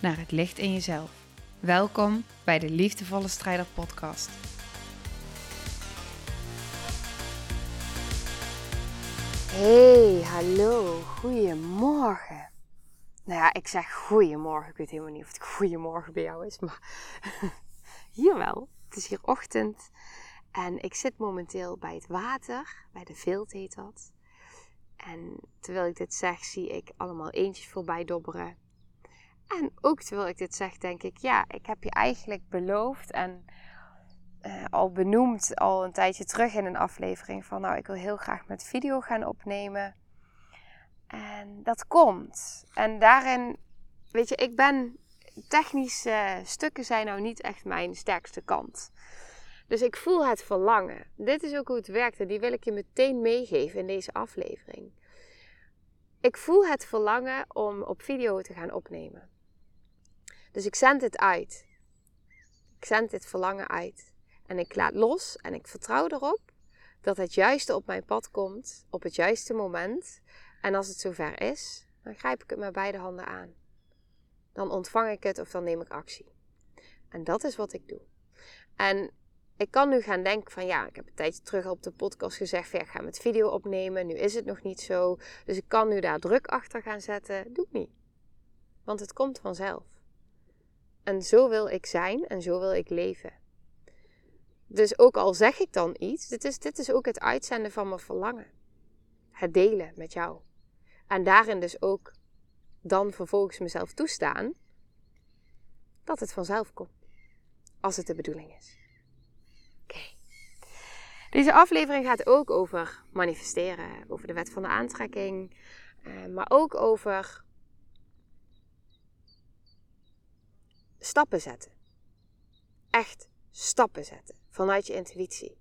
naar het licht in jezelf. Welkom bij de Liefdevolle Strijder Podcast. Hey, hallo, goedemorgen. Nou ja, ik zeg goedemorgen. Ik weet helemaal niet of het goedemorgen bij jou is, maar hier wel. Het is hier ochtend en ik zit momenteel bij het water, bij de Veelt heet dat. En terwijl ik dit zeg, zie ik allemaal eentjes voorbij dobberen. En ook terwijl ik dit zeg, denk ik, ja, ik heb je eigenlijk beloofd en uh, al benoemd al een tijdje terug in een aflevering van, nou, ik wil heel graag met video gaan opnemen. En dat komt. En daarin, weet je, ik ben technische stukken zijn nou niet echt mijn sterkste kant. Dus ik voel het verlangen. Dit is ook hoe het werkt en die wil ik je meteen meegeven in deze aflevering. Ik voel het verlangen om op video te gaan opnemen. Dus ik zend het uit. Ik zend dit verlangen uit. En ik laat los en ik vertrouw erop dat het juiste op mijn pad komt op het juiste moment. En als het zover is, dan grijp ik het met beide handen aan. Dan ontvang ik het of dan neem ik actie. En dat is wat ik doe. En ik kan nu gaan denken van ja, ik heb een tijdje terug op de podcast gezegd van ja, ik ga met video opnemen. Nu is het nog niet zo. Dus ik kan nu daar druk achter gaan zetten. Doe ik niet. Want het komt vanzelf. En zo wil ik zijn en zo wil ik leven. Dus ook al zeg ik dan iets, dit is, dit is ook het uitzenden van mijn verlangen. Het delen met jou. En daarin dus ook dan vervolgens mezelf toestaan dat het vanzelf komt. Als het de bedoeling is. Oké. Deze aflevering gaat ook over manifesteren, over de wet van de aantrekking, eh, maar ook over stappen zetten. Echt stappen zetten vanuit je intuïtie.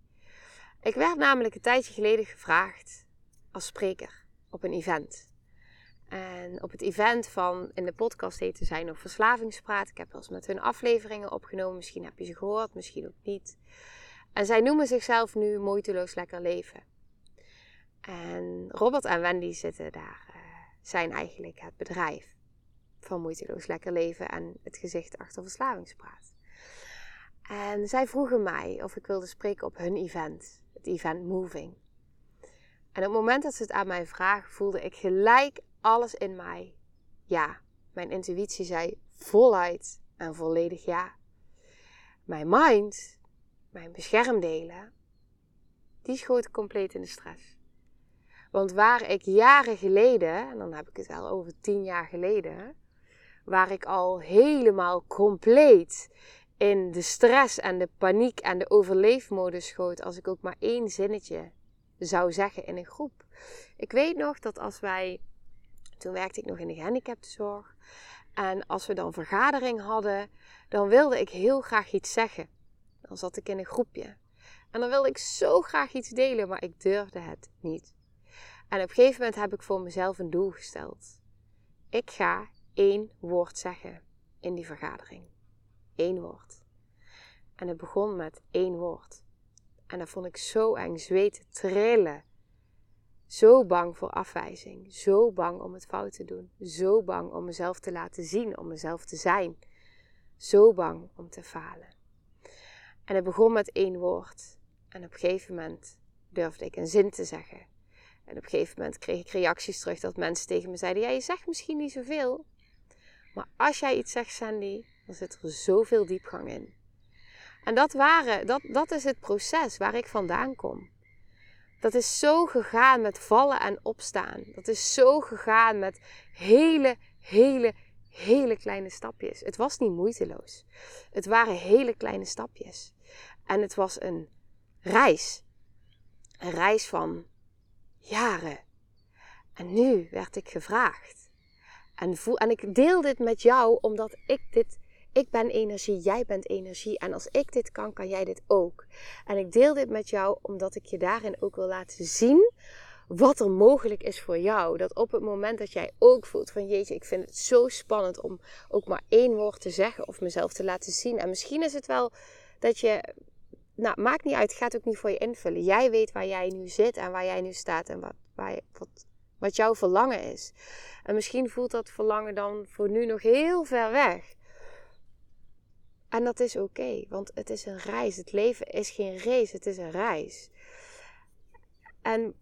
Ik werd namelijk een tijdje geleden gevraagd als spreker op een event. En op het event van in de podcast heette zij nog Verslavingspraat. Ik heb wel eens met hun afleveringen opgenomen. Misschien heb je ze gehoord, misschien ook niet. En zij noemen zichzelf nu Moeiteloos Lekker Leven. En Robert en Wendy zitten daar, uh, zijn eigenlijk het bedrijf van Moeiteloos Lekker Leven en het gezicht achter Verslavingspraat. En zij vroegen mij of ik wilde spreken op hun event, het event Moving. En op het moment dat ze het aan mij vragen, voelde ik gelijk alles in mij. Ja, mijn intuïtie zei voluit en volledig ja. Mijn mind mijn beschermdelen, die schoten compleet in de stress. Want waar ik jaren geleden, en dan heb ik het wel over tien jaar geleden, waar ik al helemaal compleet in de stress en de paniek en de overleefmodus schoot als ik ook maar één zinnetje zou zeggen in een groep. Ik weet nog dat als wij, toen werkte ik nog in de gehandicaptenzorg, en als we dan vergadering hadden, dan wilde ik heel graag iets zeggen. Dan zat ik in een groepje. En dan wilde ik zo graag iets delen, maar ik durfde het niet. En op een gegeven moment heb ik voor mezelf een doel gesteld. Ik ga één woord zeggen in die vergadering. Eén woord. En het begon met één woord. En dat vond ik zo eng, zweten, trillen. Zo bang voor afwijzing. Zo bang om het fout te doen. Zo bang om mezelf te laten zien, om mezelf te zijn. Zo bang om te falen. En het begon met één woord. En op een gegeven moment durfde ik een zin te zeggen. En op een gegeven moment kreeg ik reacties terug dat mensen tegen me zeiden: Ja, je zegt misschien niet zoveel. Maar als jij iets zegt, Sandy, dan zit er zoveel diepgang in. En dat, waren, dat, dat is het proces waar ik vandaan kom. Dat is zo gegaan met vallen en opstaan. Dat is zo gegaan met hele, hele, hele kleine stapjes. Het was niet moeiteloos. Het waren hele kleine stapjes. En het was een reis. Een reis van jaren. En nu werd ik gevraagd. En, voel, en ik deel dit met jou omdat ik dit. Ik ben energie, jij bent energie. En als ik dit kan, kan jij dit ook. En ik deel dit met jou omdat ik je daarin ook wil laten zien wat er mogelijk is voor jou. Dat op het moment dat jij ook voelt van jeetje, ik vind het zo spannend om ook maar één woord te zeggen of mezelf te laten zien. En misschien is het wel dat je, nou maakt niet uit, gaat ook niet voor je invullen. Jij weet waar jij nu zit en waar jij nu staat en wat, waar wat, wat jouw verlangen is. En misschien voelt dat verlangen dan voor nu nog heel ver weg. En dat is oké, want het is een reis. Het leven is geen race, het is een reis. En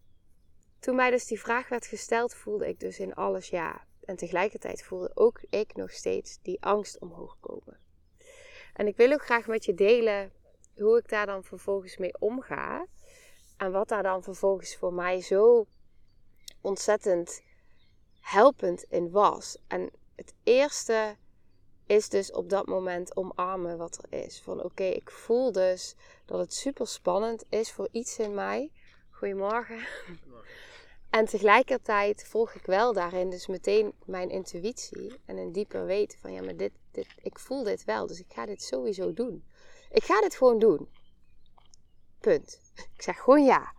toen mij dus die vraag werd gesteld, voelde ik dus in alles ja. En tegelijkertijd voelde ook ik nog steeds die angst omhoog komen. En ik wil ook graag met je delen hoe ik daar dan vervolgens mee omga. En wat daar dan vervolgens voor mij zo ontzettend helpend in was. En het eerste is dus op dat moment omarmen wat er is. Van oké, ik voel dus dat het super spannend is voor iets in mij. Goedemorgen. En tegelijkertijd volg ik wel daarin dus meteen mijn intuïtie en een dieper weten van ja, maar dit, dit, ik voel dit wel, dus ik ga dit sowieso doen. Ik ga dit gewoon doen. Punt. Ik zeg gewoon ja.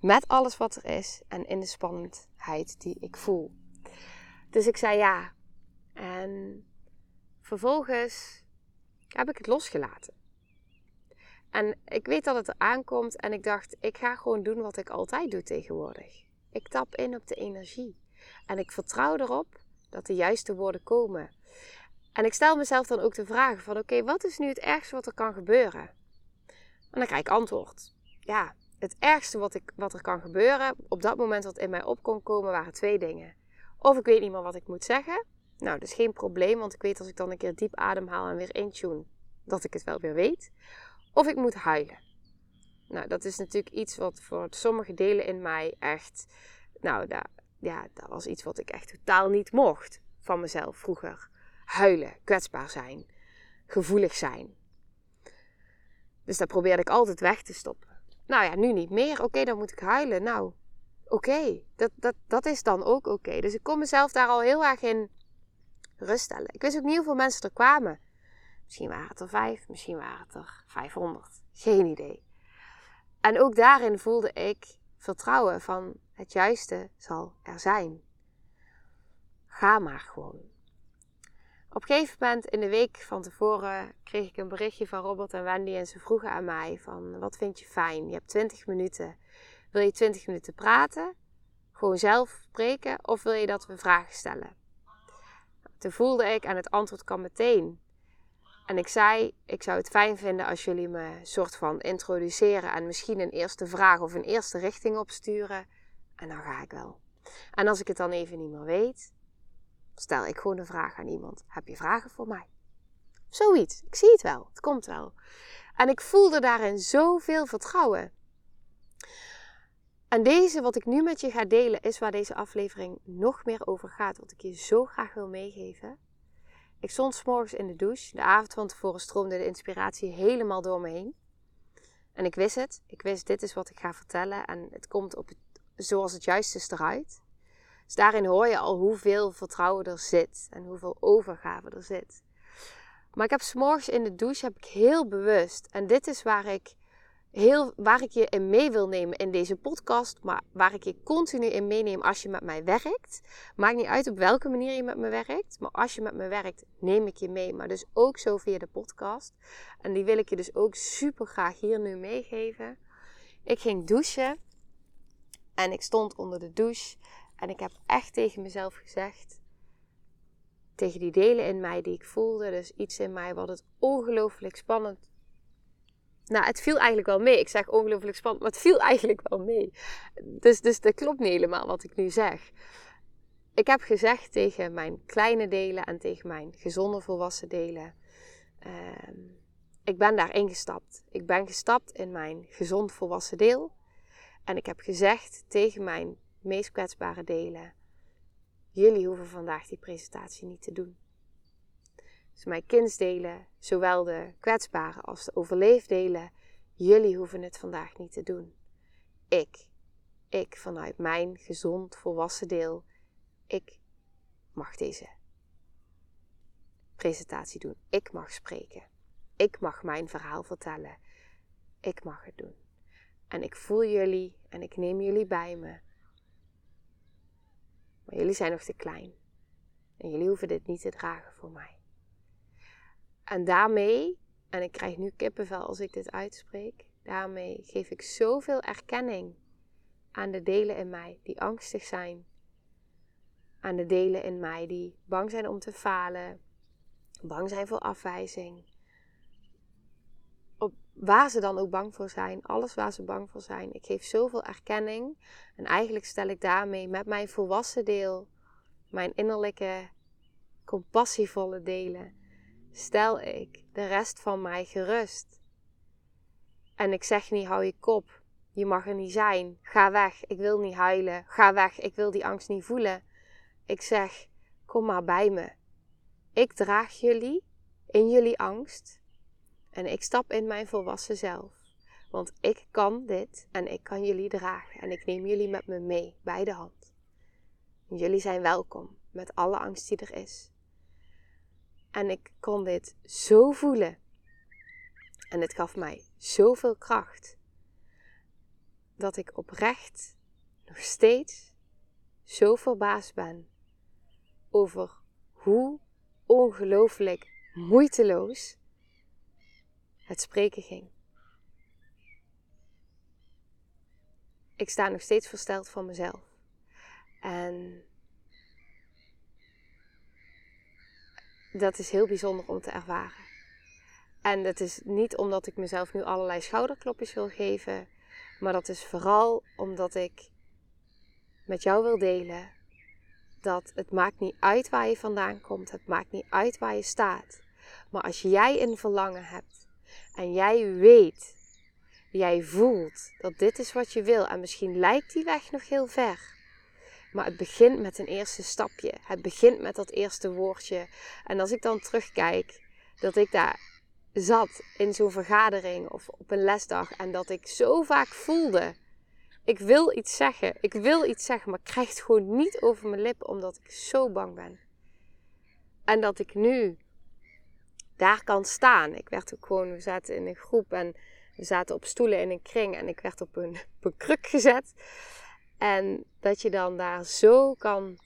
Met alles wat er is en in de spannendheid die ik voel. Dus ik zei ja. En vervolgens heb ik het losgelaten. En ik weet dat het er aankomt en ik dacht, ik ga gewoon doen wat ik altijd doe tegenwoordig. Ik tap in op de energie. En ik vertrouw erop dat de juiste woorden komen. En ik stel mezelf dan ook de vraag van oké, wat is nu het ergste wat er kan gebeuren? En dan krijg ik antwoord. Ja, het ergste wat, ik, wat er kan gebeuren, op dat moment wat in mij op kon komen, waren twee dingen. Of ik weet niet meer wat ik moet zeggen. Nou, dat is geen probleem, want ik weet als ik dan een keer diep ademhaal en weer intune, dat ik het wel weer weet. Of ik moet huilen. Nou, dat is natuurlijk iets wat voor sommige delen in mij echt. Nou, ja, dat was iets wat ik echt totaal niet mocht van mezelf vroeger. Huilen, kwetsbaar zijn, gevoelig zijn. Dus dat probeerde ik altijd weg te stoppen. Nou ja, nu niet meer. Oké, dan moet ik huilen. Nou, oké, dat, dat, dat is dan ook oké. Dus ik kon mezelf daar al heel erg in ruststellen. Ik wist ook niet hoeveel mensen er kwamen. Misschien waren het er vijf, misschien waren het er 500. Geen idee. En ook daarin voelde ik vertrouwen van het juiste zal er zijn. Ga maar gewoon. Op een gegeven moment in de week van tevoren kreeg ik een berichtje van Robert en Wendy en ze vroegen aan mij van wat vind je fijn? Je hebt 20 minuten. Wil je 20 minuten praten? Gewoon zelf spreken of wil je dat we vragen stellen? Toen voelde ik en het antwoord kwam meteen. En ik zei, ik zou het fijn vinden als jullie me soort van introduceren en misschien een eerste vraag of een eerste richting opsturen. En dan ga ik wel. En als ik het dan even niet meer weet, stel ik gewoon een vraag aan iemand. Heb je vragen voor mij? Zoiets. Ik zie het wel. Het komt wel. En ik voelde daarin zoveel vertrouwen. En deze, wat ik nu met je ga delen, is waar deze aflevering nog meer over gaat. Wat ik je zo graag wil meegeven. Ik stond s morgens in de douche. De avond van tevoren stroomde de inspiratie helemaal door me heen. En ik wist het. Ik wist, dit is wat ik ga vertellen. En het komt op zoals het juist is eruit. Dus daarin hoor je al hoeveel vertrouwen er zit. En hoeveel overgave er zit. Maar ik heb s'morgens in de douche heb ik heel bewust. En dit is waar ik heel, waar ik je in mee wil nemen in deze podcast, maar waar ik je continu in meeneem als je met mij werkt. Maakt niet uit op welke manier je met me werkt, maar als je met me werkt, neem ik je mee. Maar dus ook zo via de podcast. En die wil ik je dus ook super graag hier nu meegeven. Ik ging douchen en ik stond onder de douche en ik heb echt tegen mezelf gezegd. Tegen die delen in mij die ik voelde, dus iets in mij wat het ongelooflijk spannend nou, het viel eigenlijk wel mee. Ik zeg ongelooflijk spannend, maar het viel eigenlijk wel mee. Dus, dus dat klopt niet helemaal wat ik nu zeg. Ik heb gezegd tegen mijn kleine delen en tegen mijn gezonde volwassen delen. Uh, ik ben daar ingestapt. Ik ben gestapt in mijn gezond volwassen deel. En ik heb gezegd tegen mijn meest kwetsbare delen: Jullie hoeven vandaag die presentatie niet te doen. Dus mijn kindsdelen, zowel de kwetsbare als de overleefdelen, jullie hoeven het vandaag niet te doen. Ik, ik vanuit mijn gezond volwassen deel, ik mag deze presentatie doen. Ik mag spreken. Ik mag mijn verhaal vertellen. Ik mag het doen. En ik voel jullie en ik neem jullie bij me. Jullie zijn nog te klein. En jullie hoeven dit niet te dragen voor mij. En daarmee, en ik krijg nu kippenvel als ik dit uitspreek, daarmee geef ik zoveel erkenning aan de delen in mij die angstig zijn. Aan de delen in mij die bang zijn om te falen, bang zijn voor afwijzing. Op waar ze dan ook bang voor zijn, alles waar ze bang voor zijn. Ik geef zoveel erkenning en eigenlijk stel ik daarmee met mijn volwassen deel, mijn innerlijke compassievolle delen, stel ik de rest van mij gerust. En ik zeg niet, hou je kop, je mag er niet zijn, ga weg, ik wil niet huilen, ga weg, ik wil die angst niet voelen. Ik zeg, kom maar bij me. Ik draag jullie in jullie angst en ik stap in mijn volwassen zelf. Want ik kan dit en ik kan jullie dragen en ik neem jullie met me mee bij de hand. Jullie zijn welkom met alle angst die er is. En ik kon dit zo voelen. En het gaf mij zoveel kracht. Dat ik oprecht nog steeds zo verbaasd ben over hoe ongelooflijk moeiteloos het spreken ging. Ik sta nog steeds versteld van mezelf. En dat is heel bijzonder om te ervaren. En dat is niet omdat ik mezelf nu allerlei schouderklopjes wil geven, maar dat is vooral omdat ik met jou wil delen dat het maakt niet uit waar je vandaan komt, het maakt niet uit waar je staat. Maar als jij een verlangen hebt en jij weet, jij voelt dat dit is wat je wil en misschien lijkt die weg nog heel ver, maar het begint met een eerste stapje. Het begint met dat eerste woordje. En als ik dan terugkijk, dat ik daar zat in zo'n vergadering of op een lesdag en dat ik zo vaak voelde: ik wil iets zeggen, ik wil iets zeggen, maar ik krijg het gewoon niet over mijn lippen omdat ik zo bang ben. En dat ik nu daar kan staan. Ik werd ook gewoon, we zaten in een groep en we zaten op stoelen in een kring en ik werd op een, op een kruk gezet. En dat je dan daar zo kan,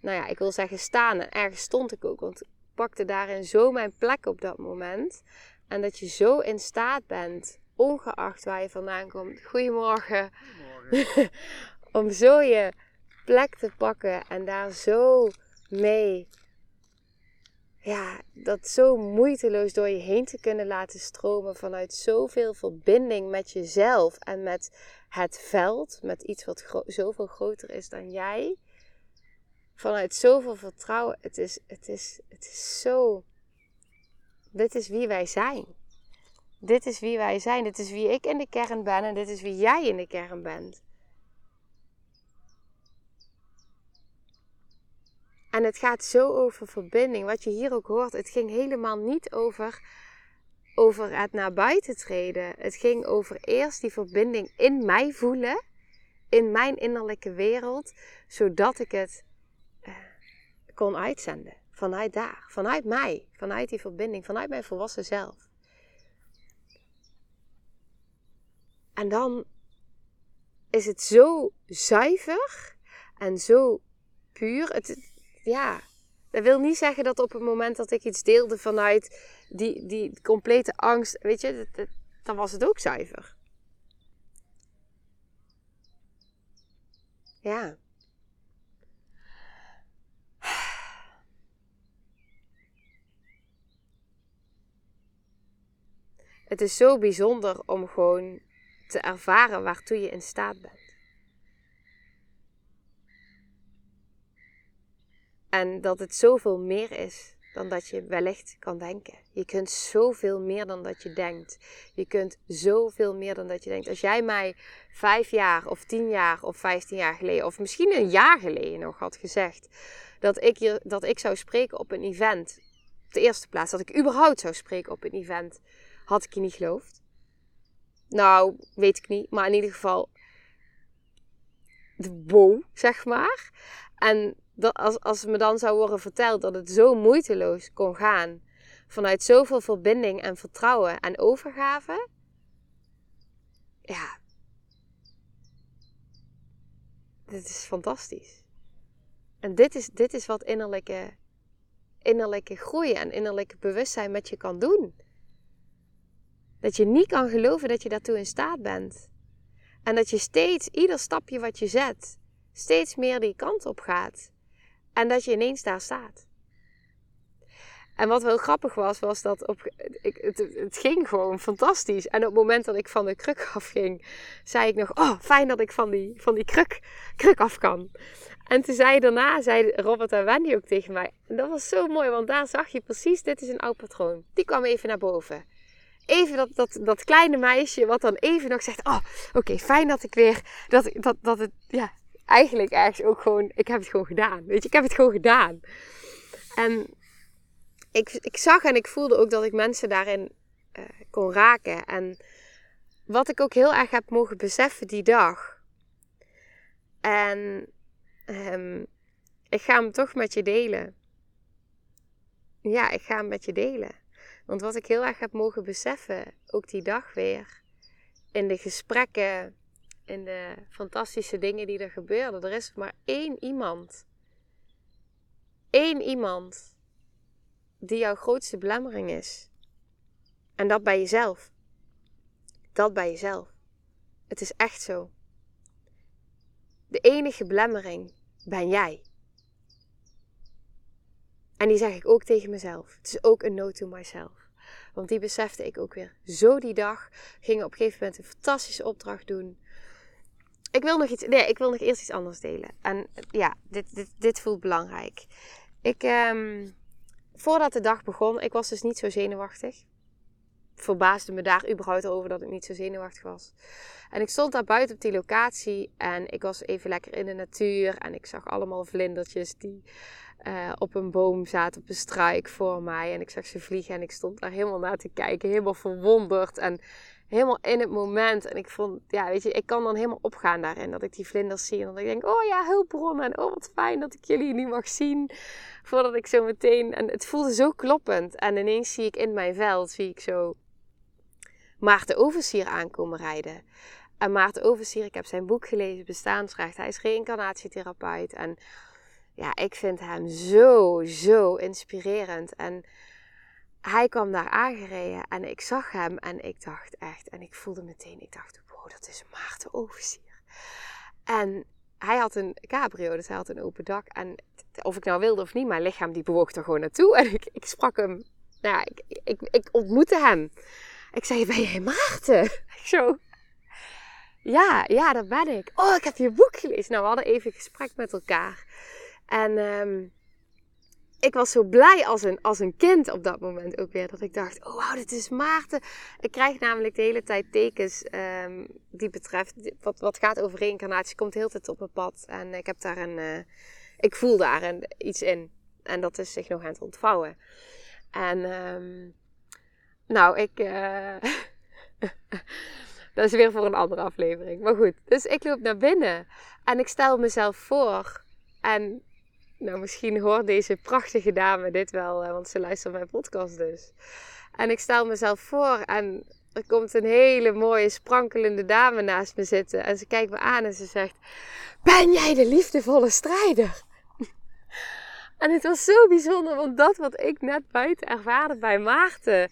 nou ja, ik wil zeggen staan. En ergens stond ik ook, want ik pakte daarin zo mijn plek op dat moment. En dat je zo in staat bent, ongeacht waar je vandaan komt. Goedemorgen. Goedemorgen. om zo je plek te pakken en daar zo mee, ja, dat zo moeiteloos door je heen te kunnen laten stromen vanuit zoveel verbinding met jezelf en met het veld met iets wat zoveel groter is dan jij. Vanuit zoveel vertrouwen. Het is, het, is, het is zo. Dit is wie wij zijn. Dit is wie wij zijn. Dit is wie ik in de kern ben en dit is wie jij in de kern bent. En het gaat zo over verbinding. Wat je hier ook hoort, het ging helemaal niet over over het naar buiten treden. Het ging over eerst die verbinding in mij voelen, in mijn innerlijke wereld, zodat ik het uh, kon uitzenden. Vanuit daar, vanuit mij, vanuit die verbinding, vanuit mijn volwassen zelf. En dan is het zo zuiver en zo puur. Het, ja, dat wil niet zeggen dat op het moment dat ik iets deelde vanuit die, die complete angst, weet je, dat, dan was het ook zuiver. Ja. Het is zo bijzonder om gewoon te ervaren waartoe je in staat bent. En dat het zoveel meer is dan dat je wellicht kan denken. Je kunt zoveel meer dan dat je denkt. Je kunt zoveel meer dan dat je denkt. Als jij mij vijf jaar of tien jaar of vijftien jaar geleden, of misschien een jaar geleden nog had gezegd dat ik, dat ik zou spreken op een event, op de eerste plaats, dat ik überhaupt zou spreken op een event, had ik je niet geloofd. Nou, weet ik niet, maar in ieder geval de wow, zeg maar. En dat als, als me dan zou worden verteld dat het zo moeiteloos kon gaan, vanuit zoveel verbinding en vertrouwen en overgave, ja, dit is fantastisch. En dit is, dit is wat innerlijke, innerlijke groei en innerlijke bewustzijn met je kan doen. Dat je niet kan geloven dat je daartoe in staat bent. En dat je steeds, ieder stapje wat je zet, steeds meer die kant op gaat. En dat je ineens daar staat. En wat wel grappig was, was dat op, ik, het, het, ging gewoon fantastisch. En op het moment dat ik van de kruk afging, zei ik nog: Oh, fijn dat ik van die, van die kruk, kruk af kan. En toen zei daarna, zei Robert en Wendy ook tegen mij. En dat was zo mooi, want daar zag je precies: dit is een oud patroon. Die kwam even naar boven. Even dat, dat, dat kleine meisje, wat dan even nog zegt: Oh, oké, fijn dat ik weer. Dat, dat, dat het, ja, eigenlijk ergens ook gewoon. Ik heb het gewoon gedaan. Weet je, ik heb het gewoon gedaan. En ik, ik zag en ik voelde ook dat ik mensen daarin uh, kon raken. En wat ik ook heel erg heb mogen beseffen die dag. En um, ik ga hem toch met je delen. Ja, ik ga hem met je delen. Want wat ik heel erg heb mogen beseffen, ook die dag weer, in de gesprekken, in de fantastische dingen die er gebeurden, er is maar één iemand. Eén iemand die jouw grootste belemmering is. En dat bij jezelf. Dat bij jezelf. Het is echt zo. De enige belemmering ben jij. En die zeg ik ook tegen mezelf. Het is ook een no to myself. Want die besefte ik ook weer zo die dag. Ging op een gegeven moment een fantastische opdracht doen. Ik wil nog iets. Nee, ik wil nog eerst iets anders delen. En ja, dit, dit, dit voelt belangrijk. Ik, um, voordat de dag begon, ik was dus niet zo zenuwachtig. Verbaasde me daar überhaupt over dat ik niet zo zenuwachtig was. En ik stond daar buiten op die locatie en ik was even lekker in de natuur. En ik zag allemaal vlindertjes die uh, op een boom zaten, op een struik voor mij. En ik zag ze vliegen en ik stond daar helemaal naar te kijken, helemaal verwonderd. En helemaal in het moment. En ik vond, ja, weet je, ik kan dan helemaal opgaan daarin. Dat ik die vlinders zie en dat ik denk, oh ja, hulpbronnen. En oh, wat fijn dat ik jullie nu mag zien. Voordat ik zo meteen... En het voelde zo kloppend. En ineens zie ik in mijn veld, zie ik zo Maarten Oversier aankomen rijden. En Maarten Oversier, ik heb zijn boek gelezen, Bestaansrecht. Hij is reïncarnatietherapeut. En ja, ik vind hem zo, zo inspirerend. En hij kwam daar aangereden en ik zag hem en ik dacht echt, en ik voelde meteen, ik dacht, wow, dat is Maarten Oversier. En hij had een cabrio, dus hij had een open dak. En of ik nou wilde of niet, mijn lichaam die bewoog er gewoon naartoe. En ik, ik sprak hem, nou ja, ik, ik, ik ontmoette hem. Ik zei, ben jij Maarten? Zo, ja, ja, dat ben ik. Oh, ik heb je boek gelezen. Nou, we hadden even gesprek met elkaar. En um, ik was zo blij als een, als een kind op dat moment ook weer. Dat ik dacht, oh wauw, dit is Maarten. Ik krijg namelijk de hele tijd tekens um, die betreft, wat, wat gaat over reïncarnatie, komt de hele tijd op mijn pad. En ik heb daar een, uh, ik voel daar een, iets in. En dat is zich nog aan het ontvouwen. En um, nou, ik... Uh, dat is weer voor een andere aflevering. Maar goed, dus ik loop naar binnen. En ik stel mezelf voor. En nou, misschien hoort deze prachtige dame dit wel, want ze luistert mijn podcast dus. En ik stel mezelf voor en er komt een hele mooie sprankelende dame naast me zitten. En ze kijkt me aan en ze zegt: Ben jij de liefdevolle strijder? En het was zo bijzonder, want dat wat ik net buiten ervaarde bij Maarten,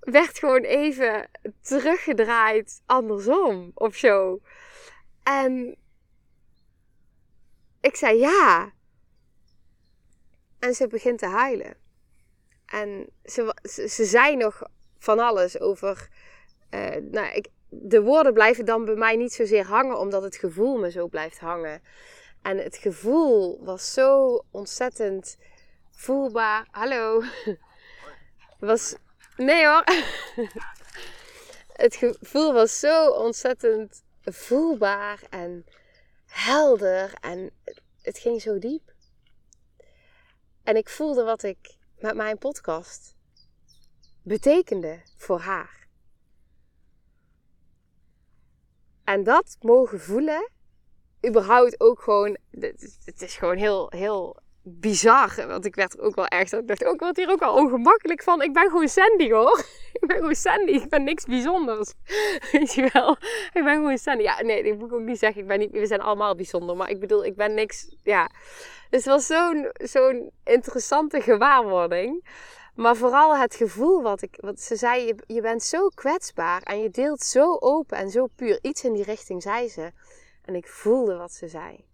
werd gewoon even teruggedraaid andersom of zo. En ik zei ja. En ze begint te huilen. En ze, ze, zei nog van alles over. Uh, nou, ik, de woorden blijven dan bij mij niet zozeer hangen, omdat het gevoel me zo blijft hangen. En het gevoel was zo ontzettend voelbaar. Hallo. Was. Nee hoor. Het gevoel was zo ontzettend voelbaar en helder. En het ging zo diep. En ik voelde wat ik met mijn podcast betekende voor haar. En dat mogen voelen, überhaupt ook gewoon, het is gewoon heel, heel bizar. Want ik werd ook wel echt, ik dacht ook, wat hier ook wel ongemakkelijk van. Ik ben gewoon Sandy hoor. Ik ben gewoon Sandy. Ik ben niks bijzonders. Weet je wel? Ik ben gewoon Sandy. Ja, nee, ik moet ook niet zeggen, ik ben niet, we zijn allemaal bijzonder. Maar ik bedoel, ik ben niks, ja. Dus het was zo'n zo'n interessante gewaarwording. Maar vooral het gevoel wat ik, wat ze zei, je bent zo kwetsbaar en je deelt zo open en zo puur. Iets in die richting zei ze. En ik voelde wat ze zei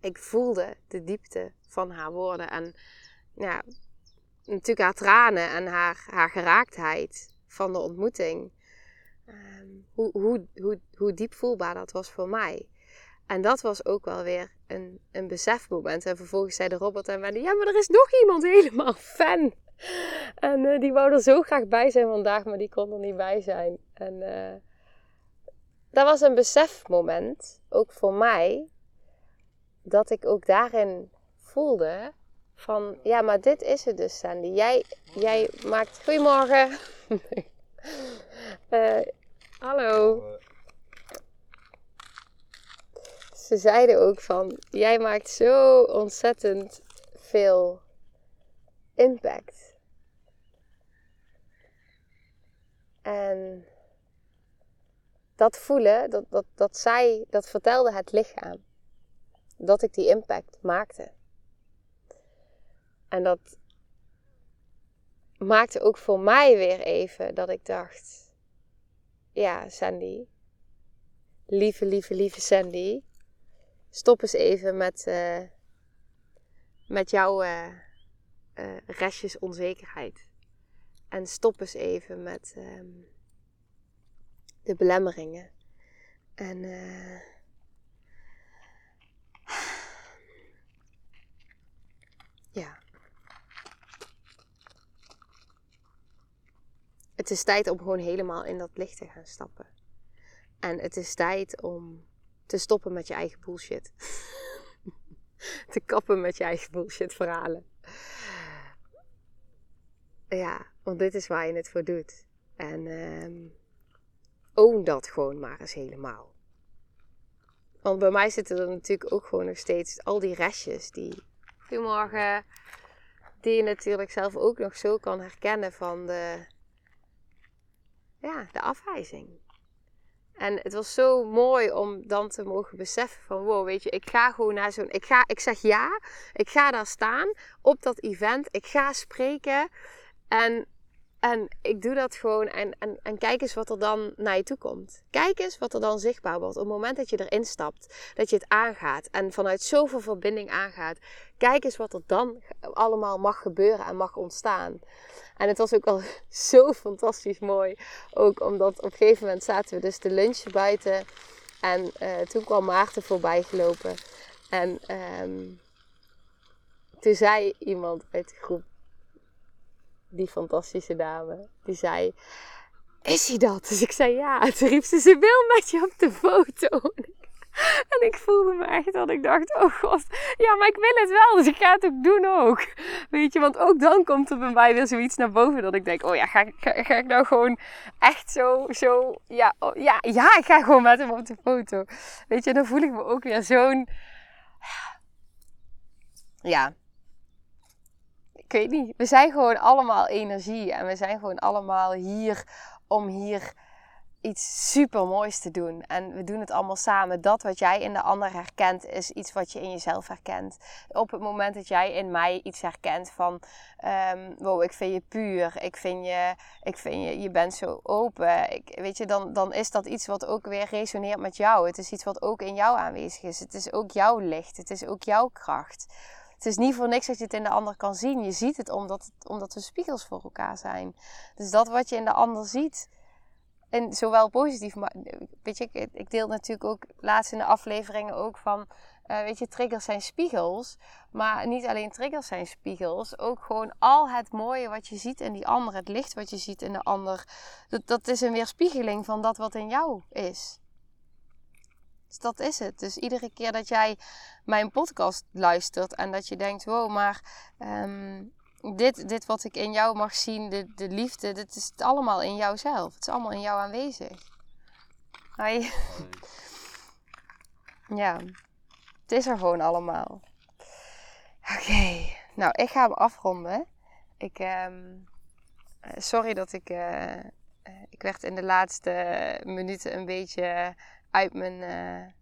ik voelde de diepte van haar woorden. En ja, natuurlijk haar tranen en haar, haar geraaktheid van de ontmoeting. Ehm, hoe, hoe, hoe, hoe diep voelbaar dat was voor mij. En dat was ook wel weer een, een besefmoment. En vervolgens zei de robot en Wendy, ja, maar er is nog iemand helemaal fan. En uh, die wou er zo graag bij zijn vandaag, maar die kon er niet bij zijn. En uh, dat was een besefmoment, ook voor mij, dat ik ook daarin voelde van, ja, maar dit is het dus, Sandy. Jij, jij maakt... Goedemorgen. uh, hallo. Ze zeiden ook van, jij maakt zo ontzettend veel impact. En dat voelen, dat, dat, dat zij, dat vertelde het lichaam dat ik die impact maakte. En dat maakte ook voor mij weer even dat ik dacht: ja, Sandy, lieve, lieve, lieve Sandy, stop eens even met, uh, met jouw uh, uh, restjes onzekerheid. En stop eens even met um, de belemmeringen. En Ja. Het is tijd om gewoon helemaal in dat licht te gaan stappen. En het is tijd om te stoppen met je eigen bullshit. te kappen met je eigen bullshit verhalen. Ja, want dit is waar je het voor doet. En um, own dat gewoon maar eens helemaal. Want bij mij zitten er natuurlijk ook gewoon nog steeds al die restjes die Goedemorgen. Die je natuurlijk zelf ook nog zo kan herkennen van de, ja, de afwijzing. En het was zo mooi om dan te mogen beseffen van wow, weet je, ik ga gewoon naar zo'n. Ik, ga, ik zeg ja, ik ga daar staan op dat event. Ik ga spreken. En en ik doe dat gewoon en, en, en kijk eens wat er dan naar je toe komt. Kijk eens wat er dan zichtbaar wordt. Op het moment dat je erin stapt, dat je het aangaat en vanuit zoveel verbinding aangaat. Kijk eens wat er dan allemaal mag gebeuren en mag ontstaan. En het was ook al zo fantastisch mooi. Ook omdat op een gegeven moment zaten we dus te lunchen buiten. En uh, toen kwam Maarten voorbij gelopen. En um, toen zei iemand uit de groep die fantastische dame, die zei: Is hij dat? Dus ik zei ja. En toen riep ze: Ze wil met je op de foto. En ik voelde me echt dat ik dacht: Oh god, ja, maar ik wil het wel, dus ik ga het ook doen ook. Weet je, want ook dan komt er bij mij weer zoiets naar boven dat ik denk: Oh ja, ga, ga, ga ik nou gewoon echt zo, zo, ja, oh, ja, ja, ik ga gewoon met hem op de foto. Weet je, dan voel ik me ook weer zo'n. Ja, ik weet niet. We zijn gewoon allemaal energie. En we zijn gewoon allemaal hier om hier iets super moois te doen. En we doen het allemaal samen. Dat wat jij in de ander herkent, is iets wat je in jezelf herkent. Op het moment dat jij in mij iets herkent van... Um, wow, ik vind je puur. Ik vind je... Ik vind je, je bent zo open. Ik, weet je, dan, dan is dat iets wat ook weer resoneert met jou. Het is iets wat ook in jou aanwezig is. Het is ook jouw licht. Het is ook jouw kracht het is niet voor niks dat je het in de ander kan zien. Je ziet het omdat, omdat we spiegels voor elkaar zijn. Dus dat wat je in de ander ziet, en zowel positief, maar weet je, ik, ik deel natuurlijk ook laatst in de afleveringen ook van, uh, weet je, triggers zijn spiegels. Maar niet alleen triggers zijn spiegels, ook gewoon al het mooie wat je ziet in die ander, het licht wat je ziet in de ander, dat, dat is een weerspiegeling van dat wat in jou is. Dus dat is het. Dus iedere keer dat jij mijn podcast luistert en dat je denkt: wow, maar ehm, dit, dit wat ik in jou mag zien, de, de liefde, dit is het allemaal in jouzelf. Het is allemaal in jou aanwezig. Hoi. Ja, het is er gewoon allemaal. Oké, nou ik ga hem afronden. Ik, ehm, eh, sorry dat ik, uh, ik werd in de laatste minuten een beetje uit mijn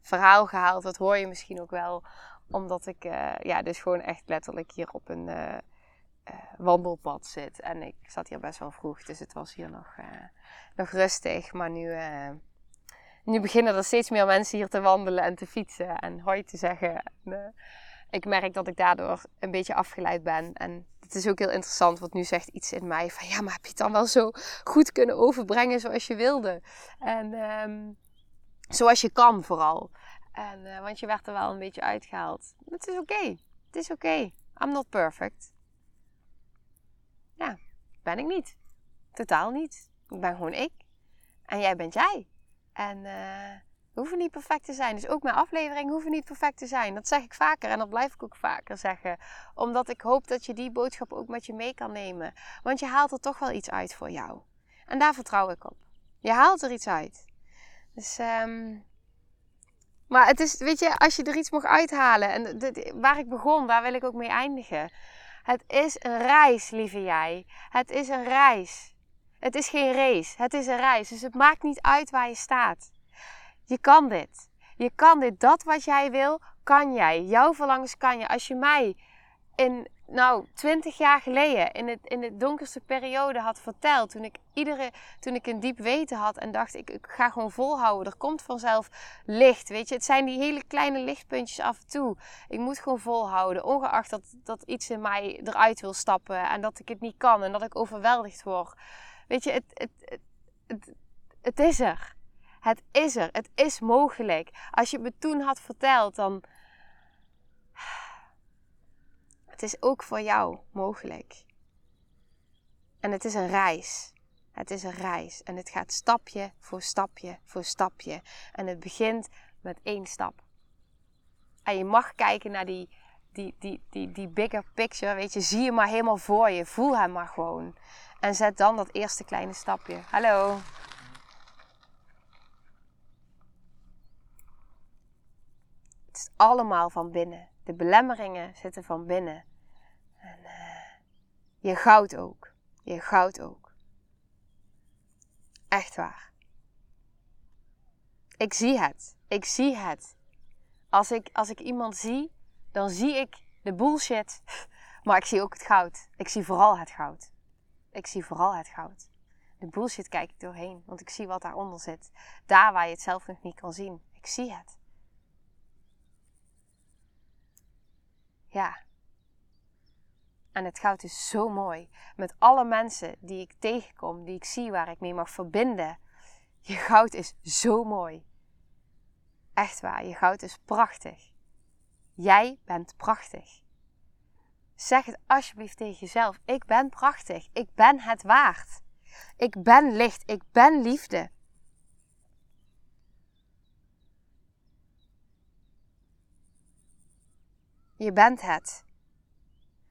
verhaal gehaald. Dat hoor je misschien ook wel, omdat ik ja, dus gewoon echt letterlijk hier op een wandelpad zit. En ik zat hier best wel vroeg, dus het was hier nog, nog rustig. Maar nu nu beginnen er steeds meer mensen hier te wandelen en te fietsen en hoi te zeggen. Eh, ik merk dat ik daardoor een beetje afgeleid ben. En het is ook heel interessant, want nu zegt iets in mij van ja, maar heb je het dan wel zo goed kunnen overbrengen zoals je wilde? En um, zoals je kan vooral. En, uh, want je werd er wel een beetje uitgehaald. Het is oké. Het is oké. I'm not perfect. Ja, ben ik niet. Totaal niet. Ik ben gewoon ik. En jij bent jij. En uh, we hoeven niet perfect te zijn. Dus ook mijn afleveringen hoeven niet perfect te zijn. Dat zeg ik vaker en dat blijf ik ook vaker zeggen. Omdat ik hoop dat je die boodschap ook met je mee kan nemen. Want je haalt er toch wel iets uit voor jou. En daar vertrouw ik op. Je haalt er iets uit. Dus, um... maar het is, weet je, als je er iets mag uithalen. En waar ik begon, daar wil ik ook mee eindigen. Het is een reis, lieve jij. Het is een reis. Het is geen race, het is een reis. Dus het maakt niet uit waar je staat. Je kan dit. Je kan dit. Dat wat jij wil, kan jij. Jouw verlangens kan je. Als je mij in, nou, twintig jaar geleden, in, het, in de donkerste periode had verteld, toen ik, iedere, toen ik een diep weten had en dacht, ik, ik ga gewoon volhouden. Er komt vanzelf licht, weet je. Het zijn die hele kleine lichtpuntjes af en toe. Ik moet gewoon volhouden, ongeacht dat, dat iets in mij eruit wil stappen en dat ik het niet kan en dat ik overweldigd word. Weet je, het, het, het, het, is er. Het is er. Het is mogelijk. Als je me toen had verteld, dan. Het is ook voor jou mogelijk. En het is een reis. Het is een reis. En het gaat stapje voor stapje voor stapje. En het begint met één stap. En je mag kijken naar die, die, die, die, die bigger picture. Weet je, zie je maar helemaal voor je. Voel hem maar gewoon. En zet dan dat eerste kleine stapje. Hallo. Is allemaal van binnen. De belemmeringen zitten van binnen. En uh, je goud ook. Je goud ook. Echt waar. Ik zie het. Ik zie het. Als ik, als ik iemand zie, dan zie ik de bullshit. Maar ik zie ook het goud. Ik zie vooral het goud. Ik zie vooral het goud. De bullshit kijk ik doorheen, want ik zie wat daaronder zit. Daar waar je het zelf nog niet kan zien. Ik zie het. Ja. En het goud is zo mooi. Met alle mensen die ik tegenkom, die ik zie, waar ik mee mag verbinden. Je goud is zo mooi. Echt waar, je goud is prachtig. Jij bent prachtig. Zeg het alsjeblieft tegen jezelf. Ik ben prachtig. Ik ben het waard. Ik ben licht. Ik ben liefde. Je bent het.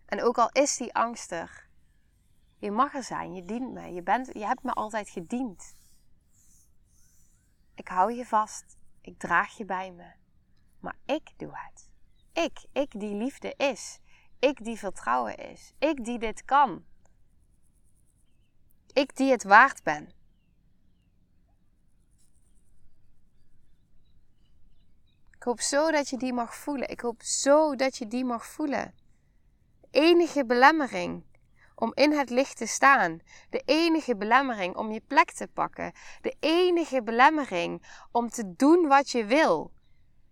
En ook al is die angst er, je mag er zijn. Je dient me. Je, bent, je hebt me altijd gediend. Ik hou je vast. Ik draag je bij me. Maar ik doe het. Ik, ik die liefde is. Ik die vertrouwen is. Ik die dit kan. Ik die het waard ben. Ik hoop zo dat je die mag voelen. Ik hoop zo dat je die mag voelen. De enige belemmering om in het licht te staan. De enige belemmering om je plek te pakken. De enige belemmering om te doen wat je wil.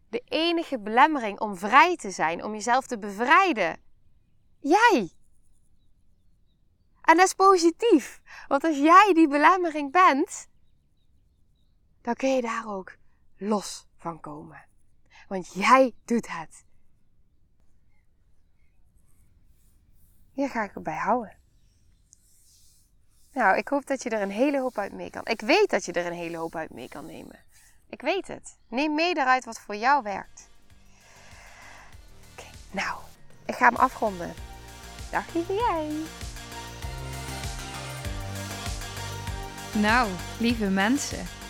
De enige belemmering om vrij te zijn, om jezelf te bevrijden. Jij. En dat is positief. Want als jij die belemmering bent, dan kun je daar ook los van komen. Want jij doet het. Hier ga ik erbij houden. Nou, ik hoop dat je er een hele hoop uit mee kan. Ik weet dat je er een hele hoop uit mee kan nemen. Ik weet het. Neem mee daaruit wat voor jou werkt. Oké, nou, ik ga hem afronden. Dag lieve jij. Nou, lieve mensen.